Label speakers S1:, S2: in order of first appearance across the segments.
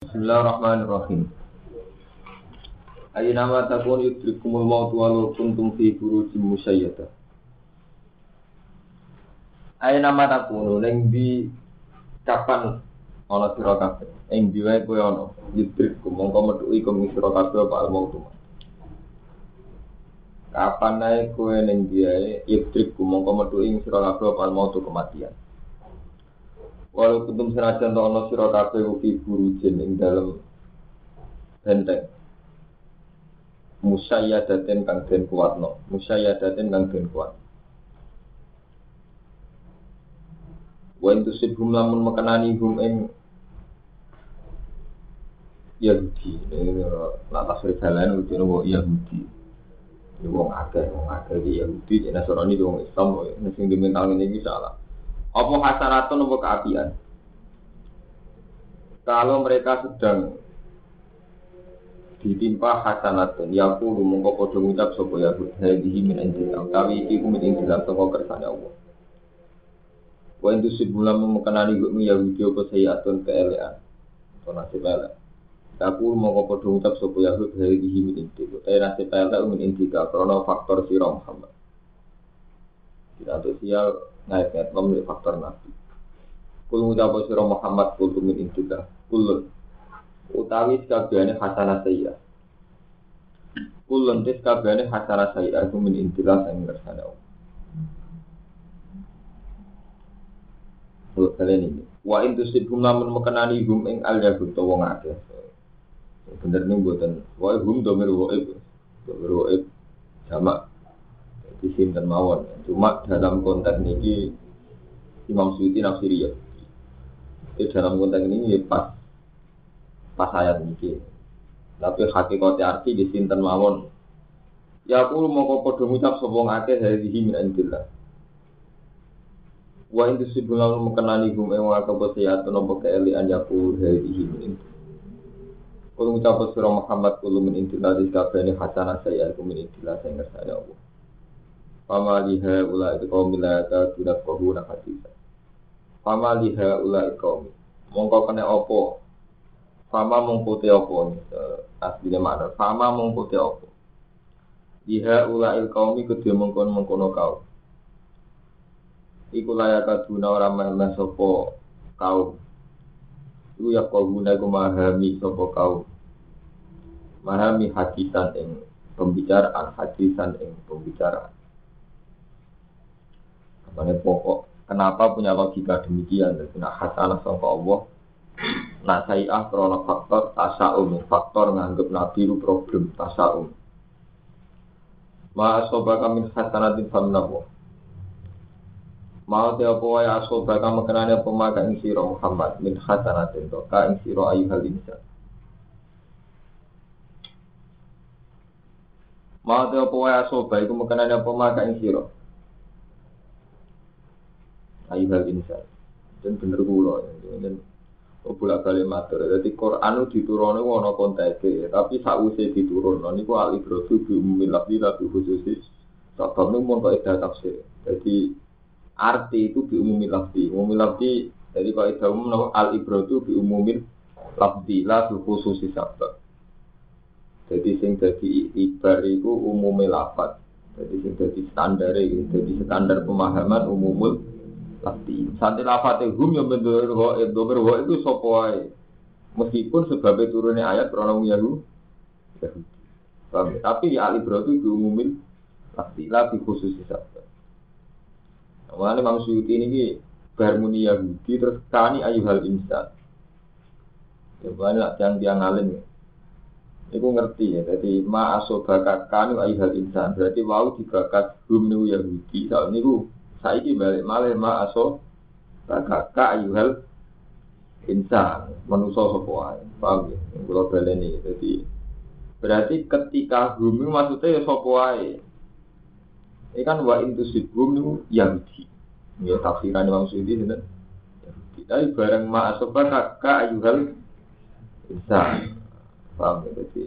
S1: Bismillahirrahmanirrahim. Ayo nama takun yudrikumul maut walau kuntum fi burujim musayyada. Ayo nama takun neng di kapan ana sira kabeh. Ing diwe kowe ana yudrikum mongko metu iku sira apa al maut. Kapan nae kowe ning diwe yudrikum mongko metu ing sira kabeh apa al maut kematian. Walau kuntum senajan to ana sira kabeh ugi burujin ing dalem benteng. Musayyadatin kang den kuatno, musayyadatin kang den kuat. Wa in tusibhum lamun makanani hum ing Yahudi, ini nak tasrif jalan itu nopo Yahudi. Ini wong akeh, wong akeh di Yahudi, di Nasrani, di wong Islam, ini sing dimental ini salah. Apa hasanatun apa keapian? Kalau mereka sedang ditimpa hasanatun, ya aku mongko padha ngucap sapa ya hadihi min indillah, utawi iki ku min indillah saka kersane Allah. Wa intu sibulam mekenani gue Yahudi apa sayyatun keelean. Atau nasib elek. Aku mongko padha ngucap sapa ya hadihi min indillah, utawi nasib elek min indillah karena faktor sira Muhammad. Tidak sosial ngait-ngait nomor faktor nabi. Kul ngucap sira Muhammad kul min indillah. Kul utawi sekabehane hasanah sayya. Kul lentis kabehane hasanah sayya iku min indillah sing ngersane Allah. Kul kalian ini. Wa in tusibhum lamun mekenani hum ing al yahud to wong. Bener nih buatan. Wa hum domir waib. Domir waib sama di sinten mawon. Cuma dalam konteks ini Imam Suyuti nafsiri ya. Di dalam konteks ini ya pas pas ayat ini. Tapi hakikatnya arti di sinten mawon. Ya aku mau kau podo ngucap sobong akeh dari min andillah. Wa intu sibulang mengenali hum ing wa kabosiyatun apa keelian yaku dari min Kalau ngucap surah Muhammad kulo min indillah di kabehane hasanah saya aku min saya ngersane Allah. Fama liha ula milata tidak kau nak hadisa. Fama liha ula kaum. Mongko kena opo. Fama mongko te opo nih. Aslinya mana? Fama mongko te opo. Liha ula iku dia mongkon mongkono kau. Iku layak kaduna orang meleh sopo kau. Iku kau iku mahami sopo kau. Mahami hadisan ing pembicaraan, hadisan ing pembicaraan. Makanya pokok, kenapa punya logika demikian? Jadi nak hasanah sama Allah, nak sayi'ah krono faktor tasaum, faktor nganggep nabi itu problem tasaum. Ma asobaka min hasanatin faminallah. Mau te apa wae asobaka mengenane apa maka ing sira Muhammad min hasanatin to ka ing sira ayyuhal insan. Mau te apa wae asobaka iku mengenane apa maka ing sira ayuhal insan dan bener kula dan bolak balik matur. Jadi Quran itu diturunnya wono konteke tapi sausé diturun niku al ibratu bi umumil lafzi khusus sebab niku mau kok tafsir. Jadi arti itu bi umumil lafzi. Umumil lafzi jadi itu umum al ibratu bi umumil lafzi la bi khusus sebab jadi sing jadi ibar itu umumil lafaz. Jadi sing jadi standar jadi standar pemahaman umumul Lafti. Santi lafate hum yang goib, domir goib itu sopoai. Meskipun sebabnya turunnya ayat kronom Yahudi. Tapi di Ali Bro itu diumumin lafti, lafti khusus sabda. Mengenai Imam Suyuti ini bermuni Yahudi terus kani ayuhal insan. Ya banyak yang dia ngalim ya. Iku ngerti ya, jadi ma asobaka kanu ayuhal insan. Berarti wau dibakat nu Yahudi. Soal niku saiki balik malih ma aso. Kakak ayuhal insan manusia sapa wae? Paham ya? Kula baleni. Jadi berarti ketika bumi maksudnya ya sapa ini kan wa sibum itu Yahudi. Ya tafsiran Imam Suyuti sinten Yahudi. Tapi bareng ma aso kakak ayuhal insan paham ya? Jadi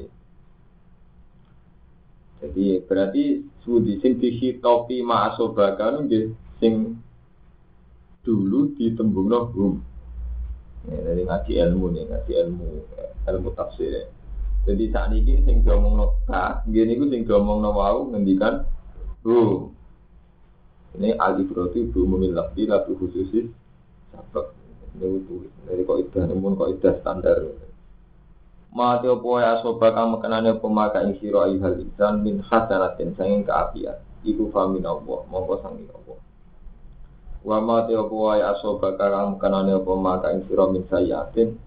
S1: jadi berarti sudi sing dihitopi ma asobaka nggih sing dulu ditembungno hum. Ya, dari ngaji ilmu nih, ngaji ilmu ilmu tafsir. Jadi saat ini sing diomong no ka, gini gue sing diomong no wau ngendikan, bu, ini alif roti bu memilah bila bu khususis sabak. Ini itu dari kok idah, namun kok idah standar. Mati opo ya soba kamu kenane pemaka ing siro ayuhal insan min hasanatin sanging keapian. Iku famin Allah, mongko sanging Allah. Wa ma te opo wae asoba kang kanane opo maka ing sira min sayatin.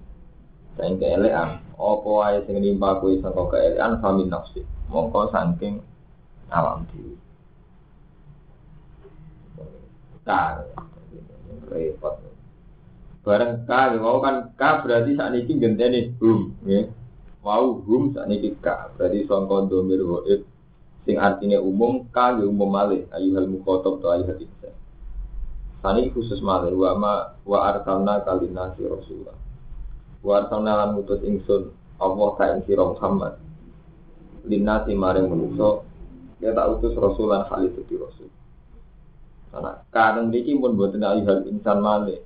S1: Sing keelean. Apa wae sing nimpa kuwi sangka keelean famin nafsi. Mongko saking alam dhewe. Kar, repot. Bareng K, mau kan K berarti saat ini genteni hum, ya. Mau hum saat ini K, berarti songkon domir waib, sing artinya umum K ya umum malih, ayuhal mukhotob atau ayuhal insan. Sani khusus malih wa ma wa arsalna kalina si Rasulullah. Wa arsalna lan ngutus ingsun Allah ka ing sira Muhammad. Lina si maring manusa ya tak utus Rasulan kali itu Rasul. Karena kadang niki pun boten ayuhal insan malih.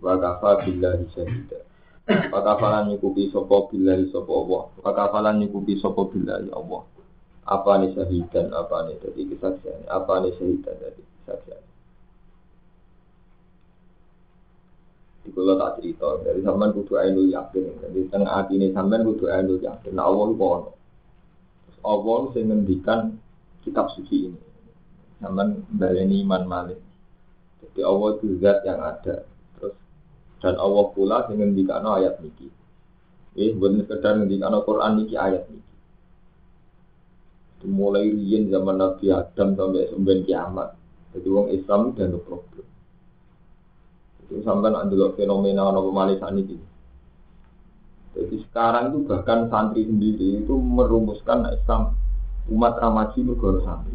S1: Wa kafa billahi syahida. Wa kafalan nyukupi sapa billahi sapa Allah. Wa kafalan nyukupi sapa billahi Allah. Apa nih syahidan, apa nih jadi kesaksian, apa nih syahidan dari kesaksian. Di kalau tak cerita, dari sampean kudu ainul yakin. Jadi tengah hati ini sampean kudu ainul yakin. Nah Allah itu ono. Allah kitab suci ini. Sampean baleni iman malik. Jadi Allah itu zat yang ada. Terus dan Allah pula yang ngendikan ayat niki. Eh, bukan sekedar ngendikan Quran niki ayat niki. Mulai riyen zaman Nabi Adam sampai sembilan kiamat. Jadi wong Islam ada problem. Itu sampai nak fenomena nopo ini. Jadi sekarang itu bahkan santri sendiri itu merumuskan Islam umat ramaji mergo santri.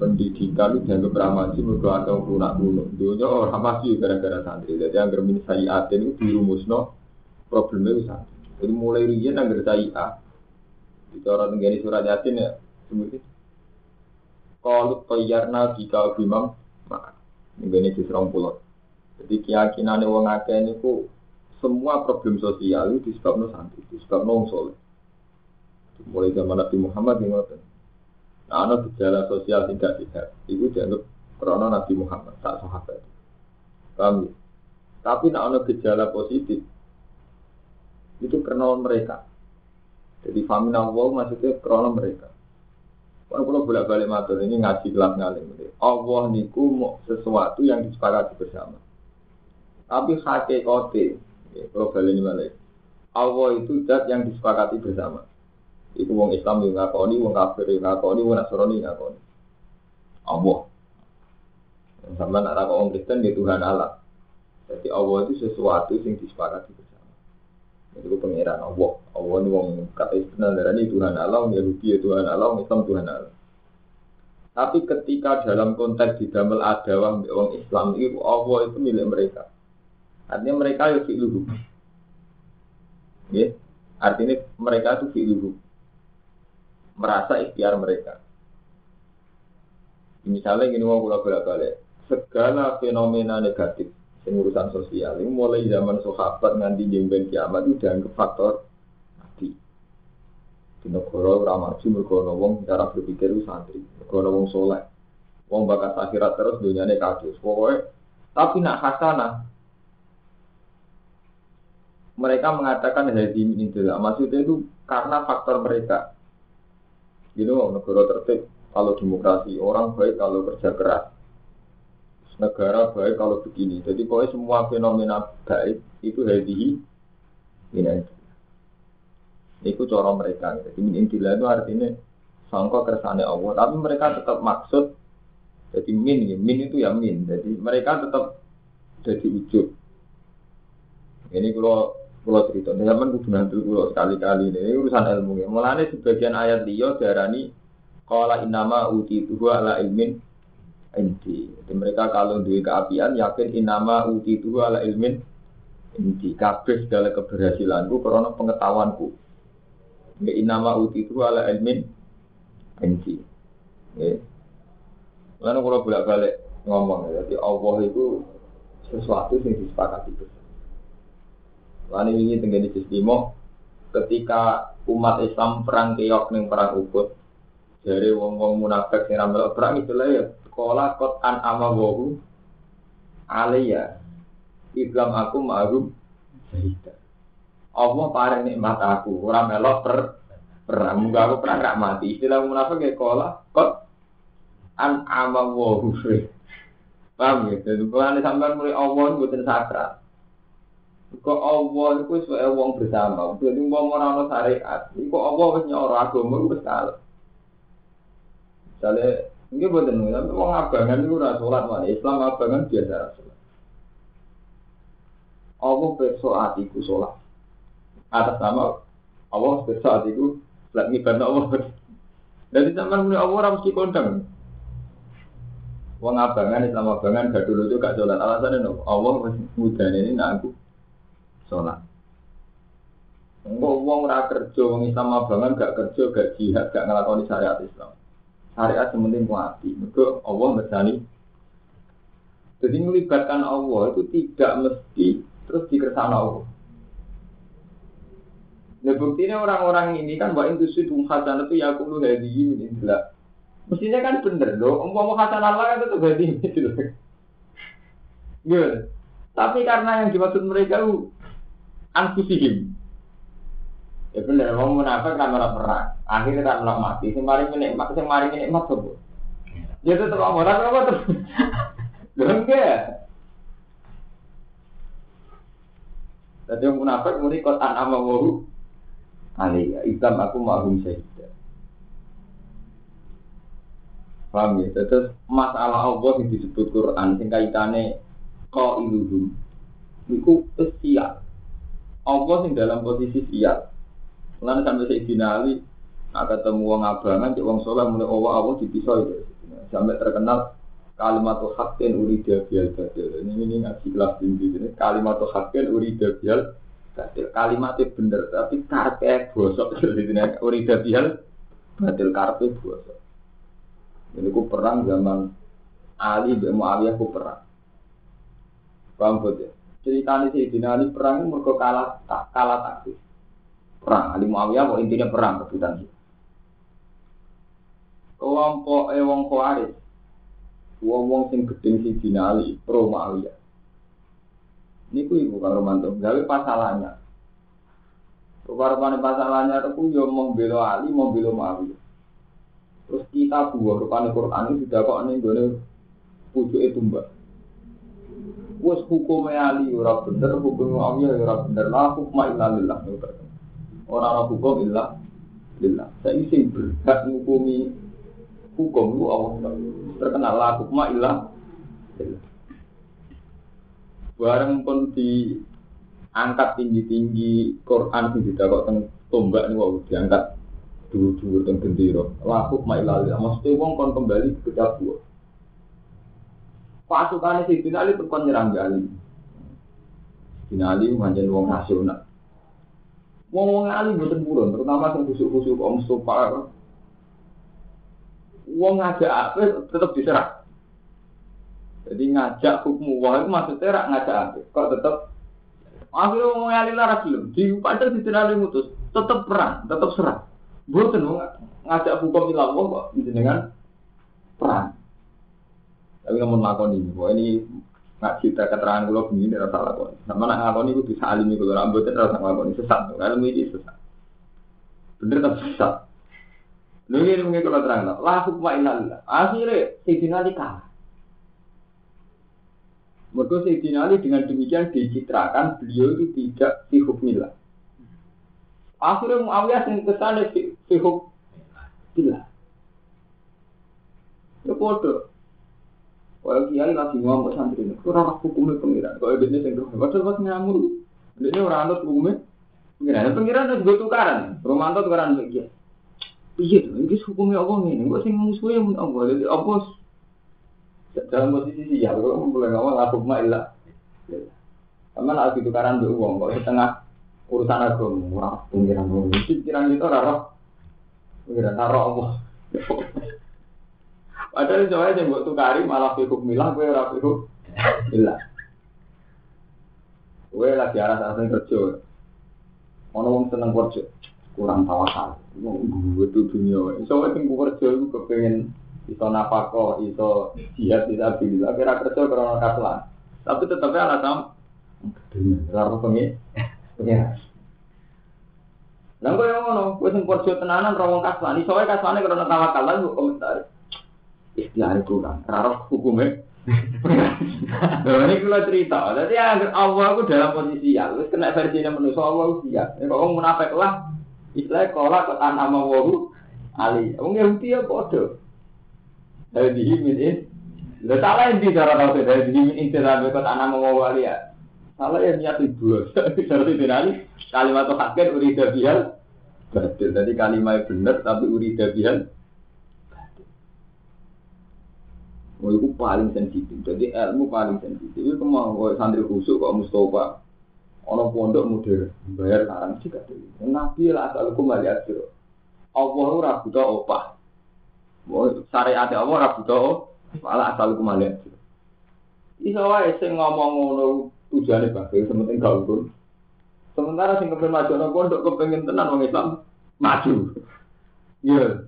S1: Pendidikan itu dianggap ramaji mergo atau lunak kuno. Dunia orang ramaji gara-gara santri. Jadi yang germin sayiat itu dirumusno problemnya itu santri. Jadi mulai riyen anggar sayiat. Itu orang tenggani surat yasin ya. Kalau toyarna jika maka ini di serong pulau. Jadi keyakinan wong akeh niku semua problem sosial itu disebabkan santri, disebabkan wong soleh. Mulai zaman Nabi Muhammad yang ngoten. Nah, ada gejala sosial tidak sehat, itu dianggap karena Nabi Muhammad tak sahabat. Paham ya? Tapi nak ada gejala positif, itu karena mereka. Jadi famina Allah maksudnya karena mereka. Kalau kalau bolak balik matur ini ngaji kelas ngalim. Allah niku mau sesuatu yang disepakati bersama. Tapi hakikate, ya, kalau balik balik. Allah itu zat yang disepakati bersama. Itu wong Islam yang ngakoni, wong kafir yang ngakoni, wong Nasrani yang ngakoni. Allah. Sama nak orang Kristen di Tuhan Allah. Jadi Allah itu sesuatu yang disepakati bersama. Itu pengiran Allah. Allah ini wong kata istilah ini Tuhan Allah, Yahudi ya Tuhan Allah, Islam Tuhan Allah. Tapi ketika dalam konteks di dalam adawah orang Islam itu Allah itu milik mereka. Artinya mereka ya fi'luhu. Ya, artinya mereka itu fi'luhu. Merasa ikhtiar mereka. Misalnya gini mau bolak balik segala fenomena negatif yang urusan sosial. Ini mulai zaman sahabat nganti jemben kiamat itu dianggap faktor nabi. Di negara ramaju mergo wong cara berpikir itu santri mergo wong soleh. Wong bakat akhirat terus dunyane kadus pokoknya tapi nak hasanah. Mereka mengatakan hadi min maksudnya itu karena faktor mereka. Gitu negara tertib kalau demokrasi orang baik kalau kerja keras negara baik kalau begini. Jadi pokoknya semua fenomena baik itu hadihi ini itu cara mereka. Jadi min itu artinya sangka kersane Allah. Tapi mereka tetap maksud jadi min ya. Min itu ya min. Jadi mereka tetap jadi ujub. Ini kalau kalau cerita, zaman kudu nanti kalau sekali-kali ini, ini urusan ilmu ya. Mulanya sebagian ayat dia darani kalau inama uti tuh ala ilmin inti. Jadi mereka kalau duit keapian yakin inama uti itu ala ilmin inti. Kabeh segala keberhasilanku karena pengetahuanku. Ya inama uti itu ala ilmin inti. Ya. Lalu kalau bolak balik ngomong, ya, jadi Allah itu sesuatu yang disepakati bersama. Lalu ini tinggal di Istimo ketika umat Islam perang keok ning perang Uhud dari wong-wong munafik sing ramal perang itu lah ya sekolah kot an amawahu alaiya Islam aku ma'rum sahida Allah paring nikmat aku ora melok per perang muga aku perang gak mati istilah munafik ya sekolah kot an amawahu paham ya jadi kalau sampai mulai Allah bukan sakral Kok Allah itu sebagai wong bersama. Jadi wong ora ono syariat. Iku Allah wis nyoro agama wis kalah. Misalnya, ini buatan nih, tapi wong abangan itu ora sholat mana. Islam abangan biasa sholat. Allah besok hatiku sholat. Atas nama Allah besok hatiku lagi ibadah Allah. Jadi zaman mulai Allah harus kondang. Wong abangan Islam abangan gak dulu itu gak sholat. Alasannya no, Allah mudah ini nak aku sholat. Enggak uang ora kerja, Islam abangan gak kerja, gak jihad, gak ngelakoni syariat Islam. Syariat sementing mati. Mereka Allah misalnya. Jadi melibatkan Allah itu tidak mesti terus dikersana Allah. Nah buktinya orang-orang ini kan wa itu sudah hasanah itu ya aku lu hadi ini jelas. Mestinya kan bener loh, umpama hasanah Allah kan tetap hadi ini loh. Gitu. Tapi karena yang dimaksud mereka itu anfusihim. Ya bener, mau munafik kan ora perang. Akhirnya kan ora mati. Sing mari nikmat, sing mari nikmat sopo? Ya tetep ora apa terus. Lho enggak. Tadi yang munafik muni kotan ama wahu. Ali, Islam aku ma'hum syahidah. Paham ya? Terus masalah Allah yang disebut Quran, sing kaitannya kau iluhum. Itu siap. Allah sing dalam posisi siap. Lalu sampai saya dinali, nah ketemu wong abangan, cek wong soleh mulai Allah Allah dipisah itu. Sampai terkenal kalimat hakin urida bial badil. Ini ini ngaji kelas tinggi ini kalimat hakin urida bial badil. Kalimatnya bener tapi karpe bosok. Jadi urida bial badil karpe bosok. Ini ku perang zaman Ali bin Muawiyah ku perang. Paham ya? ceritanya si Ali perang mereka kalah tak kalah taktis perang. Ali Muawiyah kok intinya perang rebutan itu kelompok eh wong Khawarij. Wong wong sing gedeng si Ali pro Muawiyah. Ini ku ibu kang Romanto gawe pasalannya Rupa-rupanya pasalannya itu yo mau belo Ali mau belo Muawiyah. Terus kita buah rupanya Quran itu tidak kok nih gue pucuk itu mbak Wes hukum ali ora bener, hukum Muawiyah ora bener. La hukma illa lillah. Ora ana hukum illa lillah. Saya sing berhak ngukumi hukum lu Allah. Terkenal la hukma lillah. Bareng pun di angkat tinggi-tinggi Quran sing didakok teng tombak niku diangkat dulu-dulu teng gendera. La hukma illa lillah. Mesti wong kon kembali ke dapur pasukan si Ali itu kon nyerang Ali. Sidina Ali manjen nasional. Wong wong Ali buatan buron, terutama yang khusuk-khusuk Om Mustafa. Wong ngajak apa tetap diserang. Jadi ngajak hukum wah itu maksudnya rak ngajak apa? Kok tetap akhirnya wong Ali lara. Di padahal Sidina Ali mutus tetap perang, tetap serang. Buatan ngajak hukum ilah kok dengan perang. Tapi kamu lakon ini, ini nggak cerita keterangan kalau begini rasa lakon. Sama nak lakon itu bisa alimi kalau rambut itu rasa lakon sesat. Kalau ini sesat. Bener tapi sesat. Lalu ini mungkin kalau terang lah, lah hukma ilallah. Akhirnya Sayyidina Ali kalah. Mereka Sayyidina Ali dengan demikian dicitrakan beliau itu tidak fi hukmillah. Akhirnya Muawiyah yang ke sana fi hukmillah. Ya bodoh. Kalau kiai lagi ngomong santri ini, kurang hukumnya pengiran. Kalau ini yang dulu, padahal pas ngamur, ini orang anut hukumnya pengiran. Pengiran itu juga tukaran. Romanto tukaran lagi. Iya, ini hukumnya apa nih? Gue sih musuhnya pun apa? Jadi apa? Dalam posisi ya, kalau mulai ngomong aku mah ilah. Karena lagi tukaran dulu uang, kalau setengah urusan agama, wah pengiran ngomong. Pikiran itu raro, pengiran raro Allah. Padahal soalnya yang buat tukari malah fikuk milah, gue ora fikuk milah. Kowe lagi arah arah kerja. Ono wong seneng kerja, kurang tawakal. Wong itu dunia. Iso wae sing kerja iku kepengen iso napako, iso jihad bisa bila kira kerja karena kaslan. Tapi tetapnya alasan dunia. Ora pengen pengen. Lah kok yang ngono, kowe sing kerja tenanan ra kaslan. Iso wae kaslane karena tawakal lan komentar. Istilah kurang, ora hukumnya. Nah, ini kalau cerita, jadi agar Allah itu dalam posisi ya, terus kena versi manusia Allah itu siap. Ya, kalau munafik lah, istilahnya kola ke tanah mawahu ali. Wong Yahudi ya bodoh. Dari dihimin ini, Lo salah yang di cara tahu dari dihimin ini sampai ke tanah mawahu ali ya. Salah yang niat itu, seperti ini kalimat hakir urida bihal. Betul, jadi kalimat benar tapi urida bihal Oh, itu paling sensitif. Jadi ilmu paling sensitif. Itu mau santri khusus kok Mustafa. Ono pondok modern, bayar larang sih kata Nabi lah asal kembali aja. Allah ora buta opah. Syariat Allah ora buta malah asal kembali aja. Iso wae sing ngomong ngono tujuane bagus, sementing gak ukur. Sementara sing kepen maju nang pondok kepengen tenan wong Islam maju. Iya.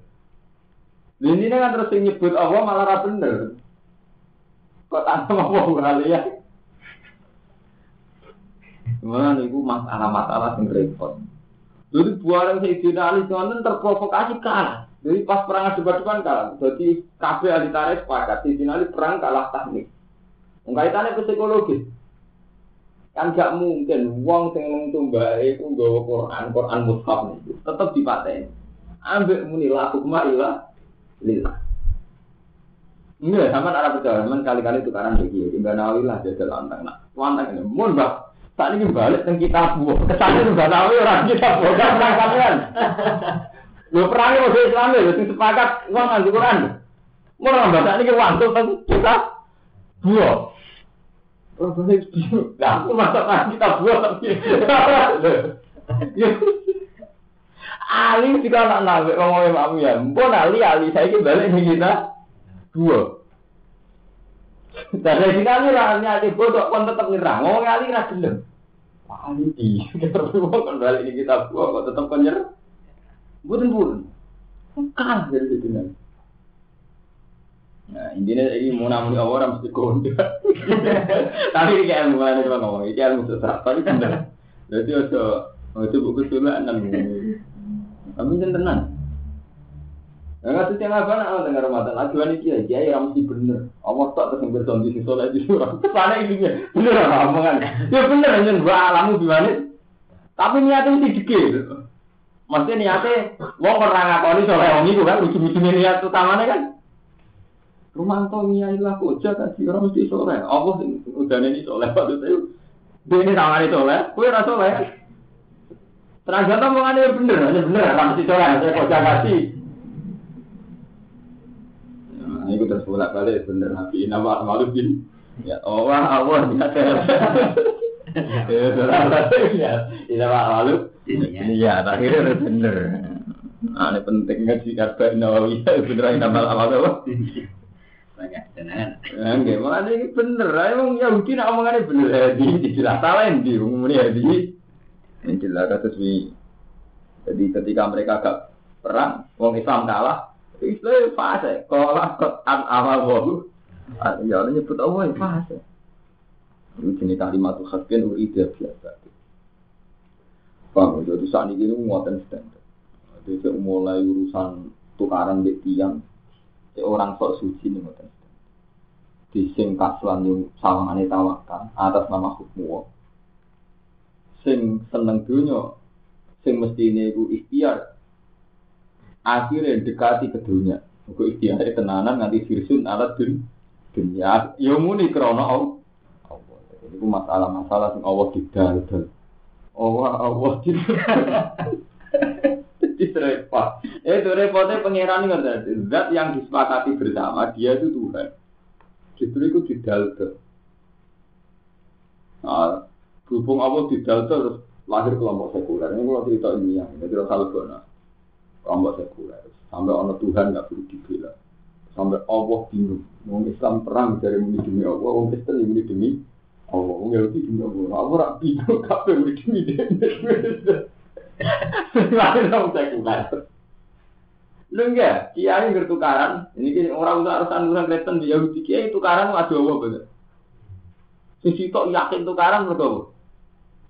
S1: Ini kan terus nyebut Allah malah ra bener. Kok tanpa mau kali ya? Mana itu masalah-masalah yang repot. Jadi buaran Sayyidina Ali Sonten terprovokasi kalah. Jadi pas perang debat-debat kalah. Jadi kabeh ahli tarik sepakat Ali perang kalah teknik. Kaitannya psikologis. Kan gak mungkin wong sing mentumbae iku nggawa Quran, Quran mushaf niku tetep dipateni. Ambek muni laku ilah lillah. Enggak, sama arah percaya, men kali-kali tukaran begini, tiba nawi lah jadi lantang, nah, lantang ini, mun bah, saat ini balik dan kita buah, kesannya juga nawi orang kita buah, kan perang kalian. Lo perangnya mau Islam ya, sepakat uang nganti Quran. Mau orang bahasa ini uang tuh kita buah. Nah, aku kita buah tapi. Ali juga anak nabi ngomongin mamu ya, mbon Ali Ali saya balik nih kita dua. Dari kali rahanya di bodoh pun tetap nyerang. Ngomong kali ra gelem. Wah, ini kita perlu kembali ini kita buat kok tetap penyerang. Buten buten. Kalah dari situ. Nah, intinya ini mau namun orang mesti kode. Tapi ini ilmu kan cuma ngomong, ini ilmu sesat. Tapi benar. Jadi itu itu buku tulan dan Tapi tenan. Nah, nggak yang apa nak dengar Ramadan. Ajuan ini dia, dia yang mesti bener. Allah tak terus ngerti di soleh di surah. Ke sana ini bener lah omongan. Ya bener aja dua alamu gimana. Tapi niatnya mesti dikit. Maksudnya niatnya, wong orang ngakoni soleh wong itu kan, ujung-ujungnya niat utamanya kan. Rumah tau niat koja kasih orang mesti soleh. Allah udah ini soleh waktu itu. Dia ini tangan itu soleh, kue rasa soleh. Ternyata omongannya bener, hanya bener, mesti soleh. Saya koja kasih. Nah, itu terus bolak balik bener nabi nama malu bin. Ya Allah Allah ya Ya, ini malu. Iya, akhirnya bener. Nah, ini penting ngaji kata Nawawi bener nama malu. Banyak tenan. Enggak, makanya ini bener. Emang Yahudi nak omongannya bener. Di jelas salah di umumnya di. Ini jelas kata Jadi ketika mereka agak perang, orang Islam kalah, Islam fase, kalau kot an amal wahu, ya nyebut Allah fase. Itu jenis kalimat khaskin ide biasa. Paham? Jadi saat ini muatan standar. Jadi mulai urusan tukaran di tiang, orang sok suci nih muatan standar. Di sing kaslan yang sawangane tawakal atas nama hukum Sing seneng dunia, sing mesti ini ikhtiar akhirnya dekati ke dunia. Aku ikhtiarnya tenanan nganti firsun alat dun dunia. Ya muni krono Allah. Itu masalah-masalah yang Allah tidak Allah Allah. Jadi repot. Itu repotnya pangeran ini Zat yang disepakati bersama dia itu Tuhan. Justru itu didalda. Nah, berhubung Allah didalda terus lahir kelompok sekuler. Ini kalau cerita ini yang jadi Rasul Bona kelompok sekuler. Sampai orang Tuhan nggak perlu dibela. Sampai Allah bingung. Mau Islam perang dari demi Allah, orang Kristen ini demi Allah Yahudi demi Allah. Aku ora bingung kabeh demi demi. Lalu dong sekuler. Lu enggak, kiai bertukaran. Ini orang urusan urusan Kristen di Yahudi kiai tukaran ada apa bener? Sisi kok yakin tukaran mereka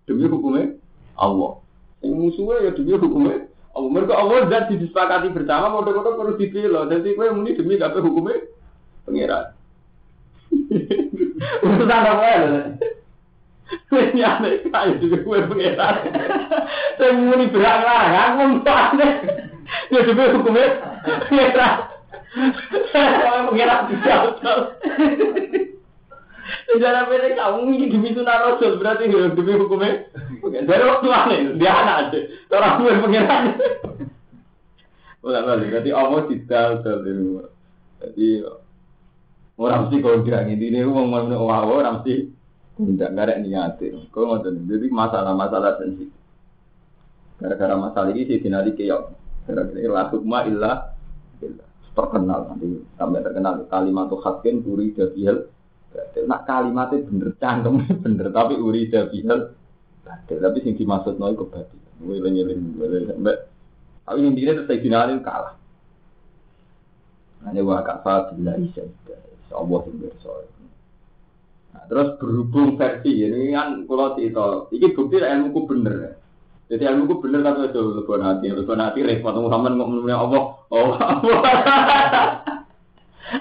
S1: Demi hukumnya Allah. Yang musuhnya ya demi hukumnya Allah. Mereka Allah dan disepakati bersama, kode-kode perlu dipilih. Jadi kue muni demi kabeh hukumnya pengiran. Urusan apa ya? Ini aneh kaya juga gue pengiran. Saya muni berang lah, aku aneh. Ya demi hukumnya pengiran. Saya pengiran tidak betul. Sejarah pendek kamu ini demi sunnah rasul berarti demi hukumnya. Dari waktu aneh, dia anak aja. Orang gue pengiran. Ulah balik, berarti Allah tidak Jadi orang mesti kalau bilang ini ini mau mau wah orang mesti tidak ada niatin. Kau ngotot. Jadi masalah-masalah sensitif. Gara-gara masalah ini sih dinari keok. Gara-gara la hukma illa terkenal nanti sampai terkenal kalimat tuh hakin uri dabihal nak kalimatnya bener cangkem bener tapi uri dabihal tapi sing dimaksud noy kebati ngiling ngiling ngiling sampai tapi intinya terus dinari kalah. Hanya wakafa bila isa Allah yang bersoal. Nah, terus berhubung versi ini kan kalau itu, ini bukti ilmu ku bener. Jadi ilmu ku bener tapi itu lebih hati, lebih hati repot. Muhammad ngomongnya Allah, oh Allah.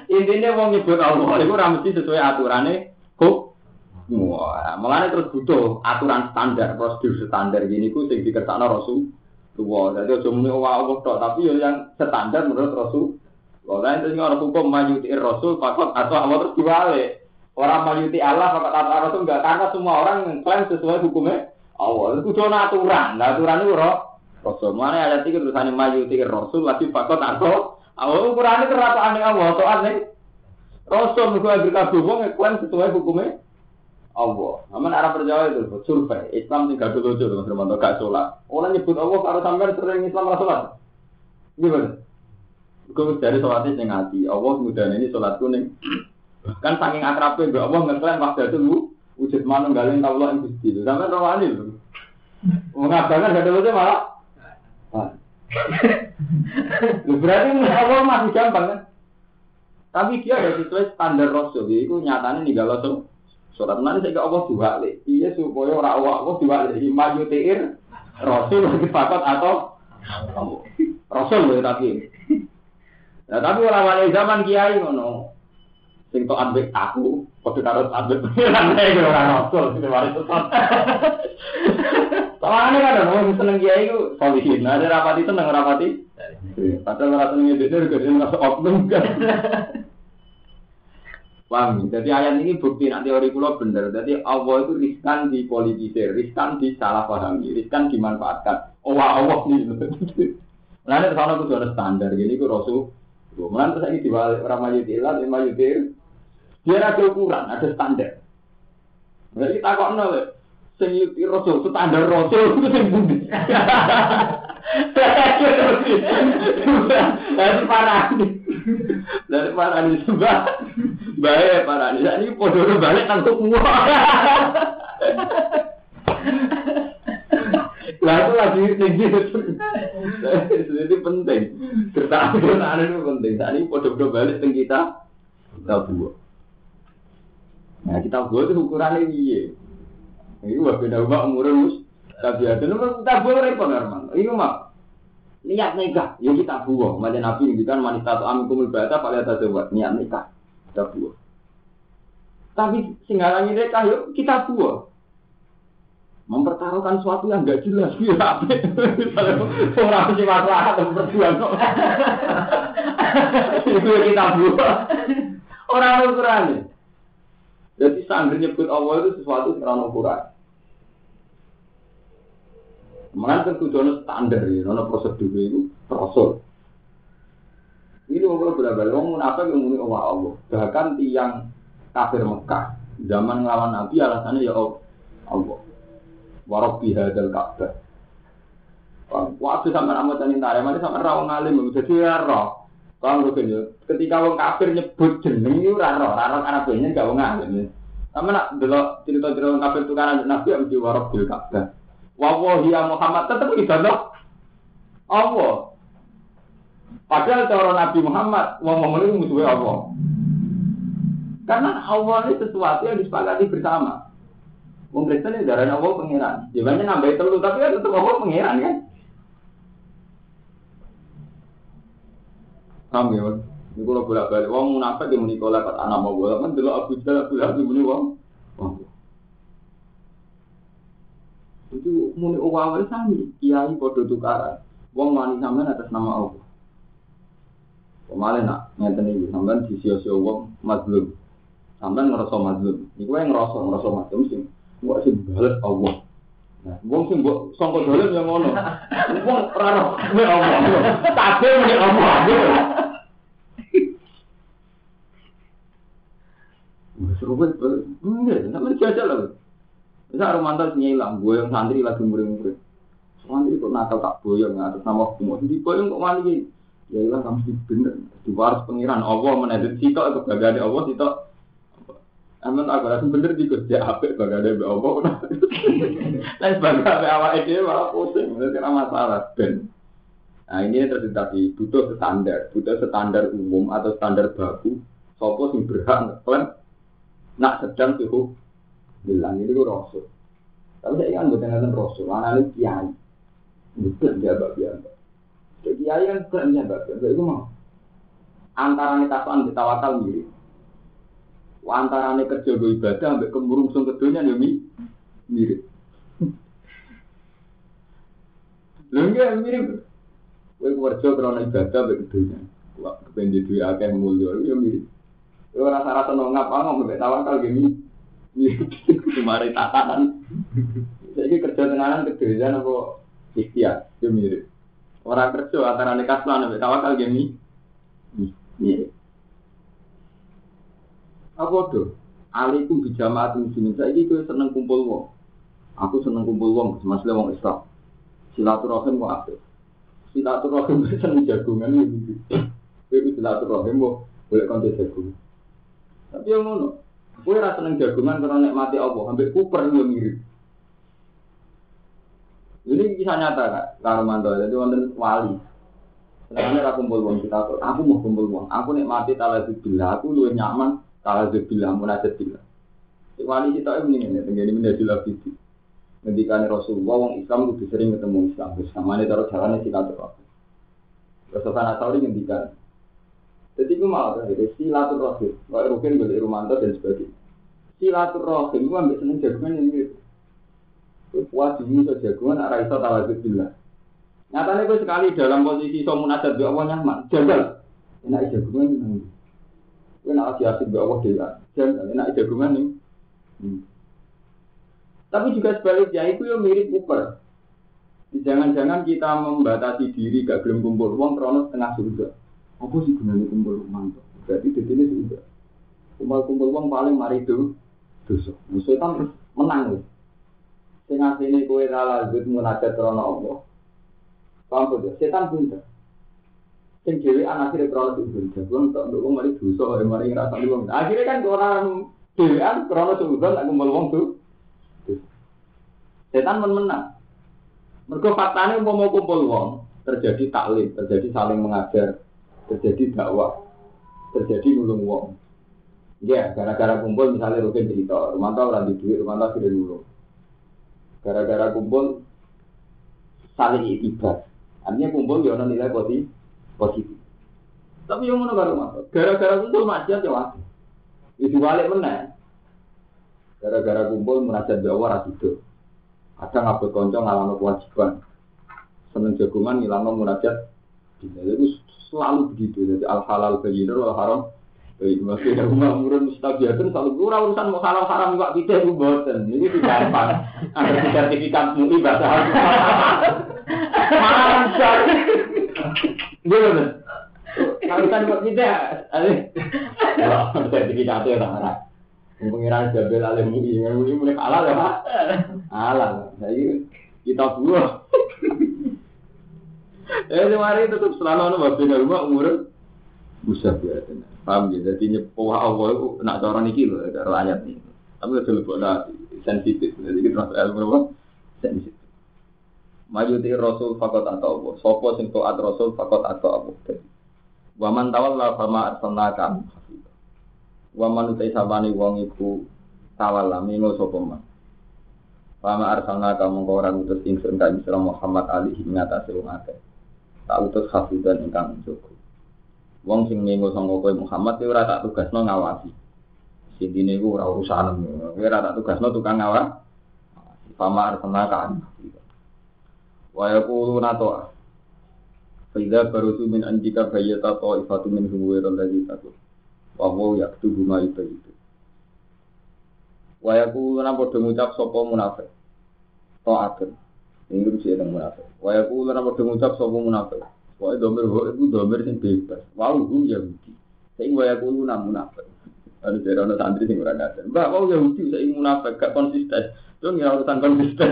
S1: Intinya mau nyebut Allah itu mesti sesuai aturannya kok. Wah, makanya terus butuh aturan standar, prosedur standar gini ku sing dikersakno Rasul. Wah, jadi aja muni Allah tok, tapi yang standar menurut Rasul. Kalau itu orang hukum majuti Rasul, fakot atau Allah terus diwale. Orang majuti Allah, fakot atau Rasul enggak karena semua orang klaim sesuai hukumnya Allah. Itu cuma aturan, aturan itu. Rasul mana ada tiga tulisannya majuti Rasul, wajib fakot atau Allah ukurannya terlalu aneh Allah, atau aneh. Rasul juga berkabung wong klaim sesuai hukumnya Allah. Aman arah perjalanan itu survei. Islam tinggal dulu dulu, termasuk gak sholat. Orang nyebut Allah kalau sampai sering Islam sholat. Gimana? Gue dari sholatnya sing hati. Allah mudah ini sholat kuning. Kan saking akrabnya mbak Allah ngeklaim waktu itu lu wujud tau lo yang gusti. Sampai rawani lu. Mengatakan gak ada malah. Berarti Allah masih gampang kan? Tapi dia ada sesuai standar Rasul. Itu nyatanya nih kalau tuh sholat nanti saya Allah diwali. Iya supaya orang Allah Allah diwali. Maju tiir Rasul fakat atau Rasul loh tapi. Nah, tapi orang zaman kiai ngono. Sing tok ambek aku, padha karo ambek pengiran nek ora rasul sing tetot. Soalnya kan orang seneng kiai ku solihin. Nah, ada rapati seneng rapati. Padahal ora seneng itu juga dia masuk oknum kan. Paham? Jadi ayat ini bukti nanti teori kulo bener. Jadi Allah itu riskan di politisir, riskan di salah pahami, riskan dimanfaatkan. Oh Allah nih. Nah, ini ke sana kudu ada standar. Jadi ku Rasul Mulai terus ini diwalik orang mayutilah, lima mayutir. Dia ada ukuran, ada standar. Kita kok nol, sing yuti rasul standar rasul itu sing budi. Dari parah nih, dari parah nih sebab baik parah nih. Ini podo balik nangkep semua. Lah itu lagi tinggi Jadi penting. Kertaan itu penting. Saat ini podo-podo balik teng kita kita buat. Nah kita buat itu ukurannya iya. Ini wah beda ubah umurnya mus. Nomor kita buat repot normal. Ini mah niat nikah, ya kita buah. Macam Nabi ini kan wanita atau amin kumul bata pada atas buat niat nikah. Kita buah. Tapi singgalannya nikah yuk kita buah mempertaruhkan sesuatu yang nggak jelas ya orang sih masalah berjuang itu kita buat orang ukuran jadi sangger nyebut Allah itu sesuatu yang ukuran Mengenai tentu jono standar ya, nono prosedur itu prosedur. Ini orang berbalik, orang munafik yang muni Allah Allah. Bahkan tiang kafir Mekah zaman ngelawan Nabi alasannya ya Allah warabbi hadal ka'bah. Waktu sama tani tare, mana sama rawang alim, jadi ya roh. Kalau gue ketika wong kafir nyebut jeneng itu raro, raro karena banyak gak wong alim. Sama nak delok cerita-cerita kafir tukaran Nabi yang mesti warok bil Ka'bah. Wallahi ya Muhammad tetap ibadah Allah. Padahal cara Nabi Muhammad ngomong ini musuhnya Allah. Karena Allah ini sesuatu yang disepakati bersama. Wong Kristen ini darahnya Allah pengiran. Jawabannya nambah telu tapi kan tetap Allah pengiran kan. Paham ya? Ini kalau bolak balik, wong munafik yang menikah lewat anak mau bolak, kan dulu Abu Jahal, Abu Lahab ini wong. Itu muni awal sami, kiai podo tukaran. Wong wani sampean atas nama Allah. Kemarin nak ngeten iki sampean di sio-sio wong mazlum. Sampean ngerasa mazlum. Iku yang ngerasa ngerasa mazlum sing kok sing bales Allah. Nah, wong sing mbok sangka dolen yang ngono. Wong ora roh Allah. Muni Allah. Banget, enggak, enggak jajal lah. Bisa Romanto nyilang, gue yang santri lagi murid-murid. Santri kok nakal tak boyong atas nama hukum. Di boyong kok mali Ya ilah kamu sih bener. Di waris pengiran Allah menedit sitok itu bagade Allah sitok. Aman aku rasa bener di kerja apa bagade be Allah. Lain bagade awak itu malah pusing. Itu masalah ben. Nah ini terus tadi butuh standar, butuh standar umum atau standar baku. Sopo sing berhak ngeklaim nak sedang suhu bilang ini gue rasul. Tapi saya kan bukan nonton rasul, anak kiai. Betul dia bab biasa. Jadi kiai kan bukan bab biasa. Itu mau antara nih tasan ditawakal mirip. Antara nih kerja gue ibadah sampai kemurungsung kedunya nih mirip. Lho enggak mirip. Kowe kerja karena ibadah sampai kedunya. Wah, kepengen duit akeh mulya ya mirip. Yo rasa-rasa nongap ngomong mbek tawakal gini. Kemarin tatanan. Jadi kerja tenanan kedejan apa ikhtiar, itu mirip. Orang kerja antara nekat lan mbek tawakal gini. Apa tuh? Alaikum bijamaat muslimin. Saiki kowe seneng kumpul wong. Aku seneng kumpul wong, masalah wong Islam. Silaturahim kok apik. Silaturahim seneng jagungan iki. Kowe silaturahim kok boleh kanthi jagungan. Tapi yang ngono, gue rasa seneng jagungan karena nikmati Allah, hampir kuper gue mirip. Ini kisah nyata kak, Karumanto, jadi wonten wali. Sebenarnya aku kumpul uang kita, aku mau kumpul uang, aku nikmati talazubillah, aku lu nyaman talazubillah, munajat billah. Si wali kita ini ini, tenggini menjadi lebih Ngendikan Rasulullah, wong Islam lebih sering ketemu Islam, bersama ini taruh jalannya silaturahmi. Rasulullah Nasawi ngendikan, jadi itu malah terakhir, silaturahim. Kalau Rukin beli Rumanto dan sebagainya. Silaturahim itu ambil seneng jagungan yang gitu. Puas ini so jagungan, arah iso talazut bila. Nyatanya gue sekali dalam posisi so munajat doa Allah nyaman. Jagal. Enak jagungan ini. Gue nak asih doa Allah dia. Jagal. Enak jagungan ini. Hmm. Tapi juga sebaliknya itu yang mirip Uber. Jangan-jangan kita membatasi diri gak belum kumpul uang kronos tengah surga. Apa sih gunanya kumpul uang? Berarti di sini sudah. Kumpul-kumpul uang paling mari itu dosa. Setan terus menang loh. Sing asline kowe ra lanjut munajat krana Allah. Paham tuh? Setan pinter. Sing dhewe akhire krana sujud. Jago untuk nduk wong mari dosa, mari ngrasani wong. Akhirnya kan orang dhewean krana sujud nak kumpul wong tuh. Setan men menang. Mergo faktane umpama kumpul wong, terjadi taklim, terjadi saling mengajar, terjadi dakwah, terjadi nulung wong. Ya, gara-gara kumpul misalnya Rukin cerita, rumah tau orang di duit, rumah tau sudah nulung. Gara-gara kumpul saling itibar. Artinya kumpul ya nilai positif. positif. Tapi yang mana baru Gara-gara kumpul maksiat ya waktu. Itu balik mana? Gara-gara kumpul munajat Jawa rasido. Kadang ngabut konco ngalami kewajiban. Seneng jagungan ngilang munajat. Itu selalu begitu. Jadi al halal bayyinur wal haram baik masih ada rumah murun mustabiatun selalu kurang urusan mau halal haram juga kita itu boten. Ini tidak gampang. Ada sertifikat mui bahasa. Mantap. Gimana? Kalau kan buat kita, ada sertifikatnya orang Pengiran Jabel Alim Mui, Mui mulai halal ya pak? Halal. Jadi kita buah. Eh, mari tetap selalu ada wabina rumah umur bisa biasa. Paham ya? Jadi nyepuh Allah itu nak cara niki loh, cara ayat ini. Tapi udah lebih sensitif. Jadi kita terus ilmu apa? Sensitif. Maju di Rasul fakot atau apa? Sopo sing taat Rasul fakot atau apa? Waman tawalla fama arsalnaka Waman utai sabani wong iku tawalla mingo sapa man. Fama arsalnaka mongko ora utus ingsun ka Muhammad alihi ngatasi wong akeh. Tak utus hafidan ingkang njogo. Wong sing mingo sangka kowe Muhammad ora tak tugasno ngawasi. Sintine iku ora urusan. Kowe ora tak tugasno tukang ngawasi. Fama arsalnaka wa yaquluna ta'a fa idza barusu min anjika bayyata ta'ifatu min huwa alladhi takut wa huwa yaktubu ma yubayyitu wa yaquluna padha ngucap sapa munafik ta'atun ini mesti ada munafik wa yaquluna padha ngucap sapa munafik wa domir ho iku domir sing bebas wa hum yahudi sing wa yaquluna munafik ada dari orang santri sing ora ngaten. Mbak, mau Yahudi saya munafik gak konsisten. Itu nggak urusan konsisten.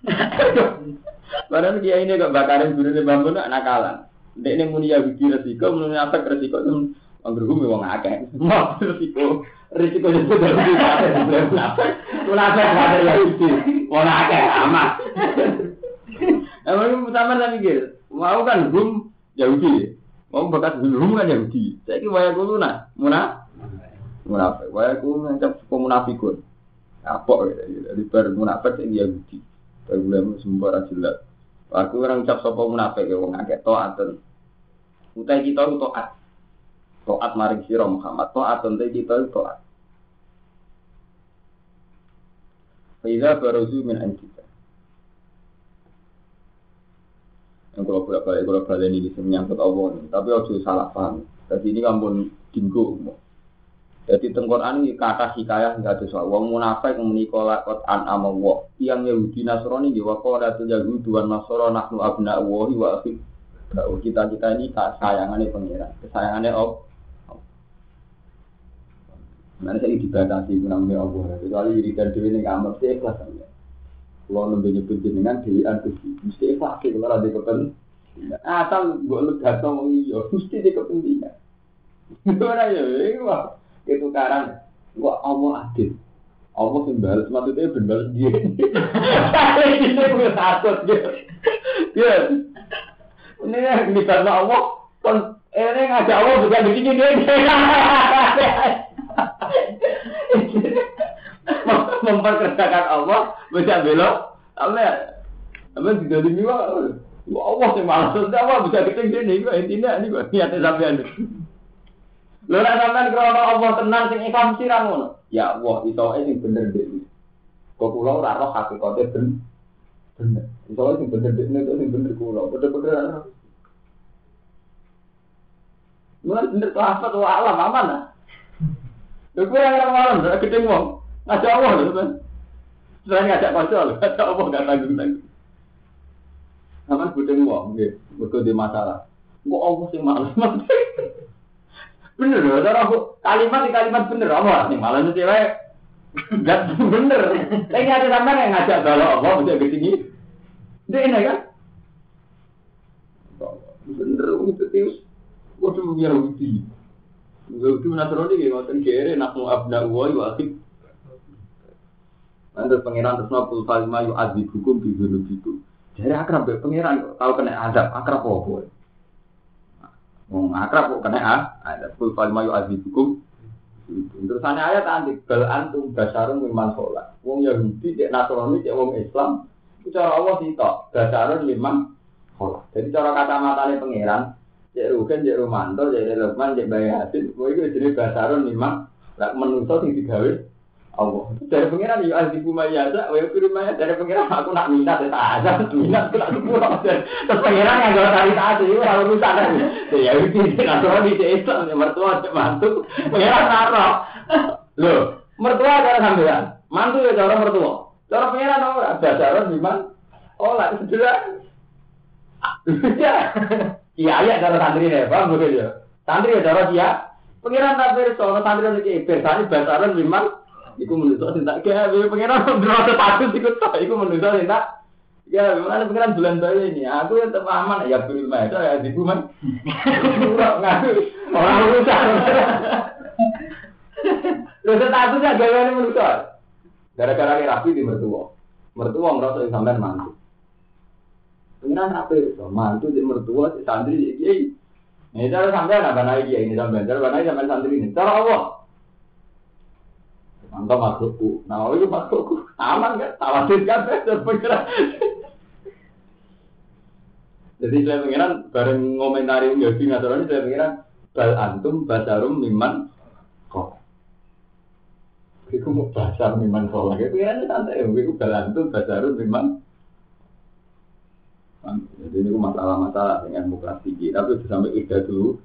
S1: Padahal dia ini kok bakarin guru di bambu nak nakalan. Dek ini muni Yahudi resiko, muni apa resiko itu anggur bumi wong akeh. Mau resiko, resiko itu dari apa? Munafik ada Yahudi, wong akeh amat. Emang sama lagi gitu. Mau kan gum Yahudi, mau bakat gum kan Yahudi. Saya kira waya kulo nah, munafik. Munafik, waya kulo ngancap munafikun. Apa gitu, jadi ber munafik yang Yahudi. Boleh sembarang jelas. Aku orang cap sopo munafik ya wong akeh taatun. Utai kita itu taat. Taat maring sira Muhammad, taat ente kita taat. Faiza baruzu min anjika. Yang kalau bolak balik kalau balik ini menyangkut Allah, tapi harus salah paham. Jadi ini kampun dinggo jadi tengkoran ini kata hikayah nggak ada soal. Wong munafik menikola kot an amawo. Yang Yahudi Nasrani di wakola itu Yahudi dua Nasrani nahnu abna wahi wa. Kita kita ini tak sayangannya pangeran, kesayangannya Allah. Mana saya dibatasi namanya Allah. Kecuali diri dan diri ini kamar sih ikhlas saja. Kalau nembe nyebut jenengan dewi antusi, mesti ikhlas. Kalau ada kepen, asal gue lega sama iya, mesti di kepentingan. Gimana ya? Ini itu karang gua Allah adil Allah yang balas maksudnya ben dia ini gue takut gitu ya ini yang bisa Allah kon ini ngajak Allah juga begini dia memperkerjakan Allah bisa belok Allah apa tidak dimiwa Allah sih malas Allah bisa ketinggian ini intinya ini niatnya sampai Lho nek sampean krana Allah tenan sing ikhlas ra ngono. Ya Allah, iso sing bener dhewe. Kok kula ora roh hakikate ben bener. Iso sing bener dhewe itu sing bener kula. Bener-bener ora. Mulai bener tuh apa tuh alam aman lah. Lho kowe yang malam ora ketemu wong. Ngajak Allah lho. Selain ngajak kanca lho, ngajak Allah gak tanggung-tanggung. Sampeyan budeng wong di masalah. Kok Allah sing males. Bener loh, cara aku kalimat di kalimat bener apa nih malah nanti cewek nggak bener. Tapi ada sampai yang ngajak kalau Allah bisa ke sini. Dia ini kan? Bener itu tius. Waduh Yahudi. Yahudi Nasrani gitu, ngoten kere nak mau abna uwa yu akib. Nanti pangeran terus nopul kalima yu adi hukum di gunung itu. Jadi akrab ya pangeran tahu kena azab akrab apa? Wong akrab kok kena ah, ada kul fal mayu azibukum. Terus ana ayat anti bal antum basarun mimman sholat. Wong Yahudi cek Nasrani cek wong Islam itu cara Allah sitok basarun mimman sholat. Jadi cara kata matanya pangeran cek Rugen cek Romanto cek Lukman cek Bayi Hasid, kowe iki jenenge basarun mimman lak menungso sing digawe Allah. Dari pengiran ya ahli kuma ya ada, wa yakiru ma dari pengiran aku nak minat ya tak minat aku nak pulang. Terus pengiran yang gak cari tak ada, itu kalau rusak kan. Ya itu tidak tahu di Islam ya mertua cek mantu, pengiran naruh. Loh, mertua cara sampean, mantu ya cara mertua. Cara pengiran ora dasaran gimana? Oh, lah sudah. Ya. Iya, iya cara santri nih, paham betul ya? Santri ya cara dia. Pengiran tak bersama santri lagi bersani basaran memang Iku menurut sing tak gawe pengiran ndro status iku tok iku menurut sing tak Ya, mana pengiran bulan bayi ini, aku yang tetap aman, ya beri itu ya di. Ngaku, orang urusan. Lho statusnya gaweane manusa. Gara-gara ini rapi di mertua. Mertua merasa sampean mantu. Pengiran rapi, so, mantu di mertua, si santri di kiai. Ini cara sampean apa naik kiai ini sampean, cara naik sampean santri ini. Cara Allah. Mantap makhlukku. Nah, itu makhlukku. Aman kan? Tawasin kan? Pengiran. Jadi saya pengiran bareng ngomentari Yahudi Nasrani saya pengiran bal antum basarum miman kok. Iku mau basar miman kok lagi pengiran santai. Iku bal antum basarum miman. Jadi ini masalah-masalah dengan muka tinggi. Tapi sampai ida dulu.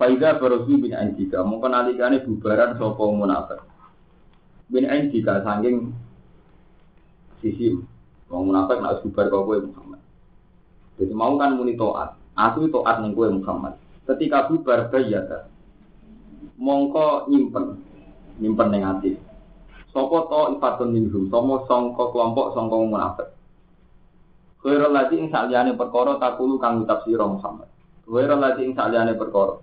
S1: Faida Barosi bin Anjika, mungkin alikane bubaran sopo munafik. Bin Anjika saking sisi Wong munafik nak bubar kau kowe Muhammad. Jadi mau kan muni toat. Aku toat ning kowe Muhammad. Ketika bubar bayata. Mongko nyimpen. Nyimpen ning ati. Sopo to ifatun minhum, somo songko kelompok songko munafik. Khairul lagi ing saliyane perkara takulu kang ngucap sira Muhammad. Khairul lagi ing saliyane perkara.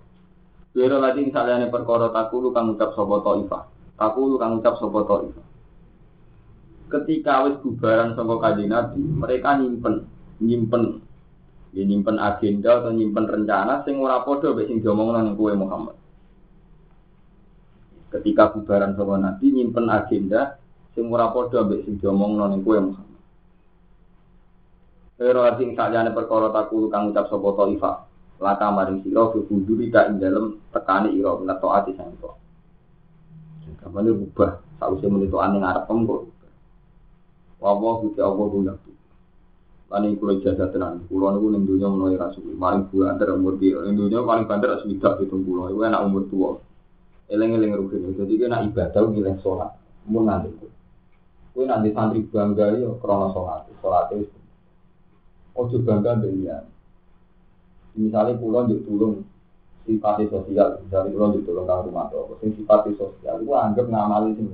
S1: Khairul lagi ing saliyane perkara takulu kang ngucap sapa to ifa. Takulu kang ngucap sapa to ifa ketika wis bubaran saka kanjeng Nabi, mereka nyimpen nyimpen ya nyimpen agenda atau nyimpen rencana sing ora padha mek sing diomongno ning kowe Muhammad. Ketika bubaran saka Nabi nyimpen agenda sing ora padha mek sing diomongno ning kowe Muhammad. Pero sing sakjane perkara takul kang ucap sapa Taifa. Laka maring sira fi huduri ka ing dalem tekani ira min taati sang to. Kapan rubah sausé menito ane ngarep kok Wawa kuti Allah guna tu. Lani kulo jasa tenan. Kulo niku ning dunya menawa rasul. Paling banter umur dia. Ning dunya paling banter swidak pitung kulo. Iku enak umur tua. Eleng-eleng rugen. Jadi kena ibadah milih sholat. Mun nanti. Kue nanti santri bangga yo krono sholat. Sholat itu. Ojo bangga dengan Misalnya pulau juk tulung sifat sosial, misalnya pulau juk tulung kang rumah tuh, sifat sosial, itu anggap ngamali sing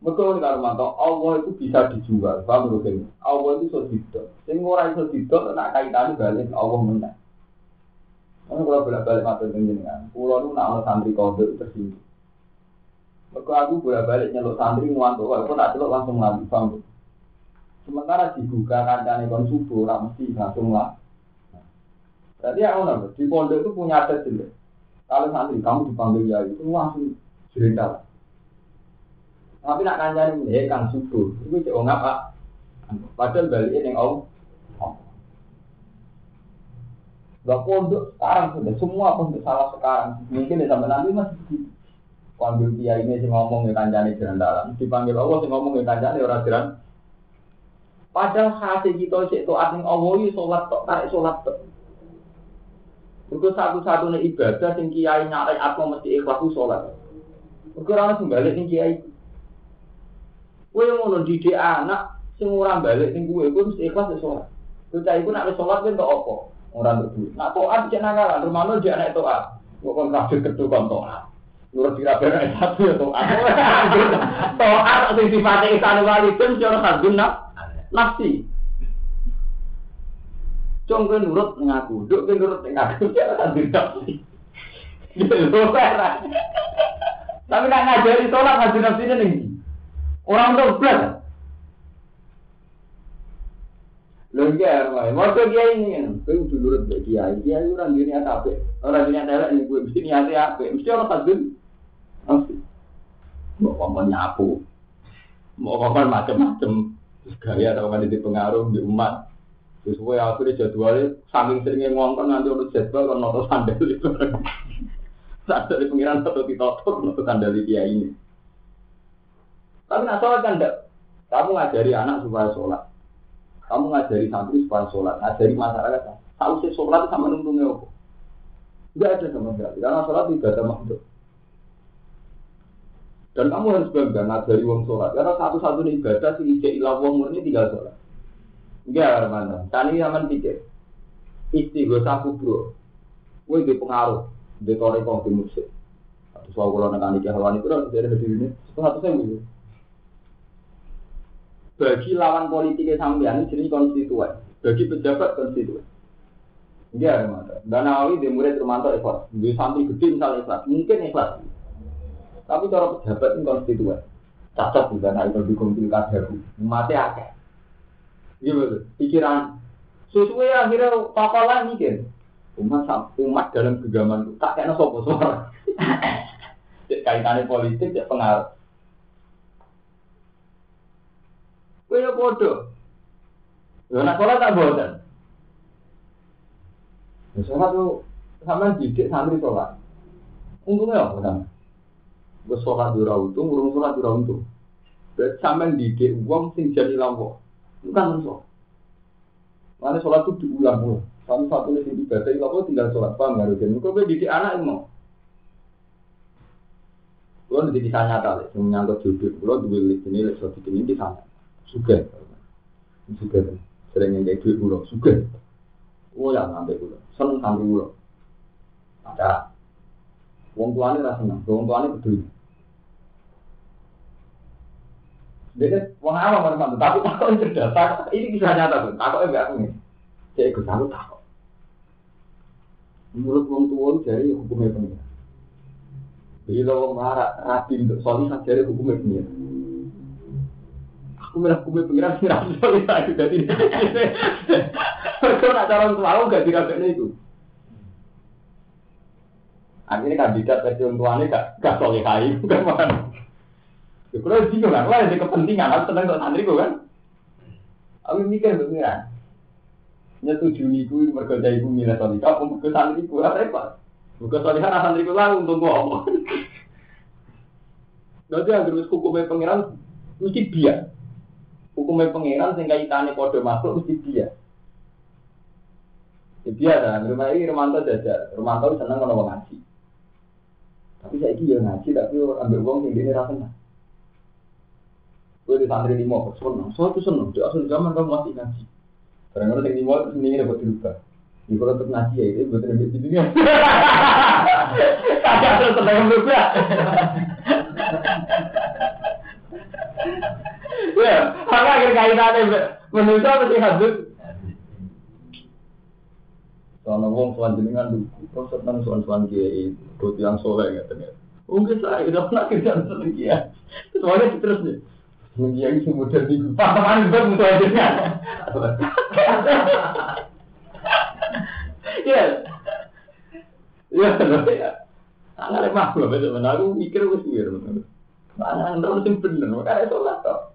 S1: Mereka ini kalau Allah itu bisa dijual, paham ini? Allah itu didol. Yang orang itu didol, nak kaitannya balik Allah menang. Karena kalau bolak balik mata dengan pulau itu nak santri kode tersinggung. Mereka aku bolak balik nyeluk santri ngantuk, aku tak celuk langsung lagi, paham? Sementara dibuka kancane kon subuh, ora mesti langsung lah. Berarti aku nambah, di pondok itu punya adat jelek. Kalau santri kamu dipanggil ya itu langsung cerita. Tapi nak kancane ini kang subuh, itu cek ngap pak. Padahal balik yang om. Gak pondok sekarang sudah semua pondok salah sekarang. Mungkin ya sampai nanti masih. Panggil dia ini sih ngomong ya kancane jalan dalam. Dipanggil Allah sih ngomong ya kancane orang jalan. Padahal hati kita tuh asing Allah itu sholat tok tarik sholat tok. Itu satu-satunya ibadah sing kiai nyari aku mesti ikhlas sholat. Ukuran sembalik sing kiai Kowe ngono didik anak sing ora balik ning kowe, kowe mesti ikhlas wis sholat. Bocah iku nek wis sholat kuwi entuk apa? Ora entuk duit. Nak toat cek nakalan, rumahno dia anak toat. Kok kon kabeh ketu kon toat. Nurut dira bener satu ya toat. Toat sing sifate ihsan walidin cara kadun nafsi. Cung kowe nurut ning aku, nduk kowe nurut ning aku, ya kan nafsi. Tapi nak ngajari sholat ngaji nafsi ning Orang tuh belas. Lho iya, waktu dia ini kan, kowe kudu nurut mbek kiai. Kiai ora duwe niat apik. Ora duwe niat elek ning kowe mesti niate apik. Mesti ora kadun. Mesti. Mau ngomong nyapu. Mau ngomong macam-macam. Gaya atau kan di pengaruh di umat. Terus gue akhirnya jadwalnya saking seringnya ngomong nanti urut jadwal kan noto sandal. Saat dari pengiran atau ditotok noto sandal dia ini. Tapi nak sholat kan enggak. Kamu ngajari anak supaya sholat. Kamu ngajari santri supaya sholat. Ngajari masyarakat. Tahu sih sholat sama nuntungnya apa? Enggak ada sama sekali. Karena sholat tidak ada makhluk. Dan kamu harus bangga ngajari wong sholat. Karena satu-satunya ibadah sih ijek ilah wong murni tinggal sholat. Enggak, mana? Tani zaman pikir. Istighosah kubro. Woi di pengaruh. Di toreko di musik. Soal kalau nekani kehawan itu, dari ini. Satu saya bagi lawan politiknya sampean jadi konstituen, bagi pejabat konstituen. Iya, Romanto. Dan Nawawi di murid Romanto ikhlas. Di santri gede misalnya ikhlas, mungkin ikhlas. Tapi cara pejabat ini konstituen. Cacat juga, nah itu dukung pilkada. Mati akeh. Iya betul. Pikiran. Sesuai akhirnya papalah mikir. Umat umat dalam genggaman tak kena sopo suara. Kaitannya politik ya pengaruh. Kaya bodoh. Ya nak sholat tak bosan. Ya sholat tuh sama didik santri sholat. Untungnya apa kan? Gue sholat di untung, urung sholat di untung. Berarti sama didik uang sing jadi lampu. Itu kan sholat. Mana sholat itu diulang-ulang. Satu satu nih sing ibadah itu tinggal sholat paham nggak rugen. Kau didik anak mau. Kulo nanti bisa nyata lek, sing nyangkut jodoh. Kulo duwe lek ini lek suatu ini di sana. Suga, suga sering yang kayak duit kulo, suga. Oh ya ngambil kulo, seneng sambil kulo. Ada Wong tuane rasa seneng, wong tuane peduli. Dia wong awam orang tapi takut cerdas. Ini bisa nyata tuh, takutnya enggak aku nih. Saya ikut takut takut. Menurut wong tua dari hukumnya pengira. Bila wong marah rapi untuk solihah dari hukumnya pengira. Aku merah hukumnya pengira sih solihah itu jadi. Kalau nak calon aku gak dirabeknya itu. Akhirnya kandidat versi tuanya gak gak solihah itu kan mana. Ya kalau bingung kan, kalau ada kepentingan, aku tenang untuk santri kan. Aku mikir pengiran. Nyetujui iku mergo cah iku milih solihah, apa mergo santri ora repot. Mergo solihah ra santri lah untuk. Dadi anggere wis hukume pangeran mesti biar. Hukume pangeran sing kaitane padha makhluk mesti biar. Ya biasa, rumah ini Romanto jajar, Romanto seneng kalau ngaji. Tapi saya ini ya ngaji, tapi ambil uang yang ini rasanya. Gue di santri lima, seneng, soal itu seneng, di asal zaman kamu masih ngaji. Kadang-kadang yang lima, ini dapat dirubah. Ini kalau untuk ngaji ya, itu betul betul di dunia. Kagak terus seneng berubah. Ya, karena akhir kaitannya manusia mesti hadut. Soalnya wong soal jenengan dulu, terus seneng soal soal kiai, buat yang soleh ya ternyata. Mungkin saya udah pernah kerja seneng kiai. Soalnya terus nih, seneng kiai sih mudah di teman gue musuh aja Ya, ya, ya. Anak loh, betul benar. Aku mikir gue sih, Mana terus sing bener, makanya sholat toh.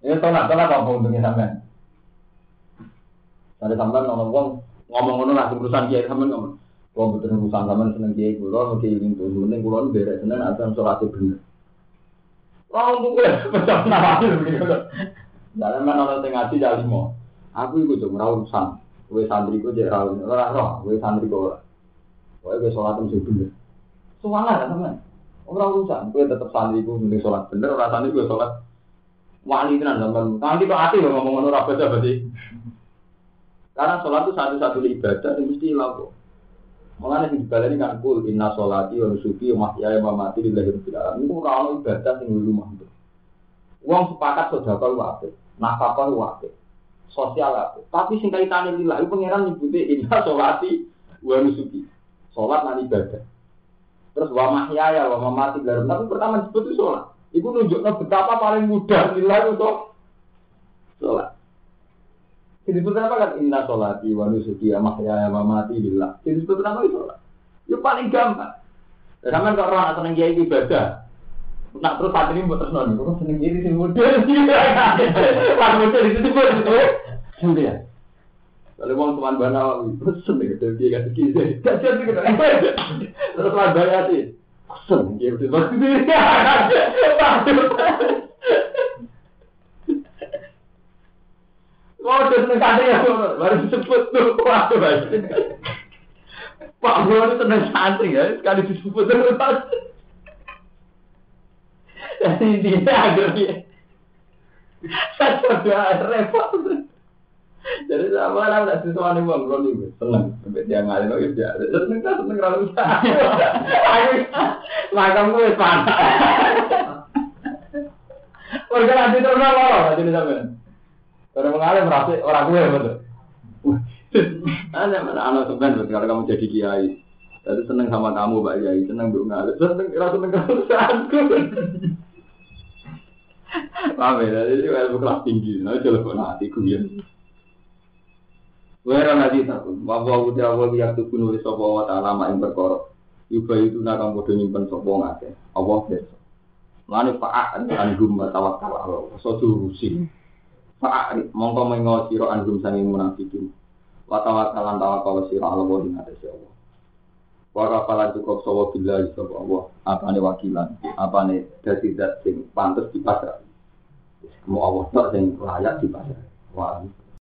S1: Ini tolak, tolak kalau mau untungnya sampean. Tadi sampean ngomong wong ngomong ngono lah urusan dia sampean ngomong. Wong betul urusan sampean seneng dia kula, mesti ingin tuh ning kula beres seneng atau salate sholat itu bener. Wong untuk gue pecah nama itu gitu. Dan emang orang tengah sih jadi mau. Aku ikut dong urusan. Gue santri gue jadi rawun. Orang roh, gue santri ora. Gue gue salat itu bener. Suara lah sampean. Orang urusan, gue tetap santri gue mending sholat bener, orang gue sholat wali tenan sampean. Nanti kok ati ngomong ngono ora beda berarti. Karena sholat itu satu-satu ibadah yang mesti laku. Mengenai di ini kan kul inna sholati wa nusuki wa mahyaya wa mati lillahi rabbil alamin. Itu ora ono ibadah sing rumah itu. Wong sepakat sedekah lu apik, nafkah apik, sosial apik. Tapi sing kaitane lillahi pangeran nyebuti inna sholati wa nusuki. Sholat nan ibadah. Terus wa mahyaya wa mamati lillahi Tapi pertama disebut itu sholat. Iku nunjuknya betapa paling mudah nilai untuk sholat. Jadi itu kenapa kan inna sholati wa nusuki ya mahya wa mamati. Jadi itu kenapa itu sholat? Itu paling gampang. Dan kalau orang seneng kiai ibadah, nak terus saat ini buat terus nol, seneng kiai mudah sih. Pas mudah itu itu. Sudah ya. Kalau mau teman bana, terus seneng gitu dia kasih kiai. Kasihan gitu. Terus teman bana sih. Udah pasti Oh, udah seneng santri ya, baru disebut tuh, waduh, Pak Bro ini seneng santri ya, sekali disebut terus. Jadi intinya akhirnya, saya coba repot. Jadi sama lah tak sesuatu nih bang, kalau nih seneng, sampai dia ngalih lagi dia, seneng kan seneng kalau bisa. Makam gue panas. Warga nanti terus lah jadi sampai. Orang mengalir merasa orang gue betul. Ada mana anak sebenarnya kalau kamu jadi kiai. Jadi seneng sama kamu Mbak Yai, seneng bu ngalir, seneng rasa seneng kamu sangku. Paham ya, jadi ilmu kelas tinggi, nah coba kok nanti ya. Wera nanti takut, bahwa udah awal yang tuh nulis sopo wa ta'ala main. Yuba itu nakang bodoh nyimpen sopo ngake, Allah besok. Lalu fa'a'an anhum wa tawakkal Allah, so durusi. Fa'a'an, mongko mengo siro anhum sanging munafikin. Wa tawakkalan tawakkal siro Allah wa dinatasi Allah. Wakafalan cukup sawa bila sapa Allah, apane wakilan, apane dadi zat sing pantes dipasrah. Mau Allah tak sing layak dipasrah. Wah,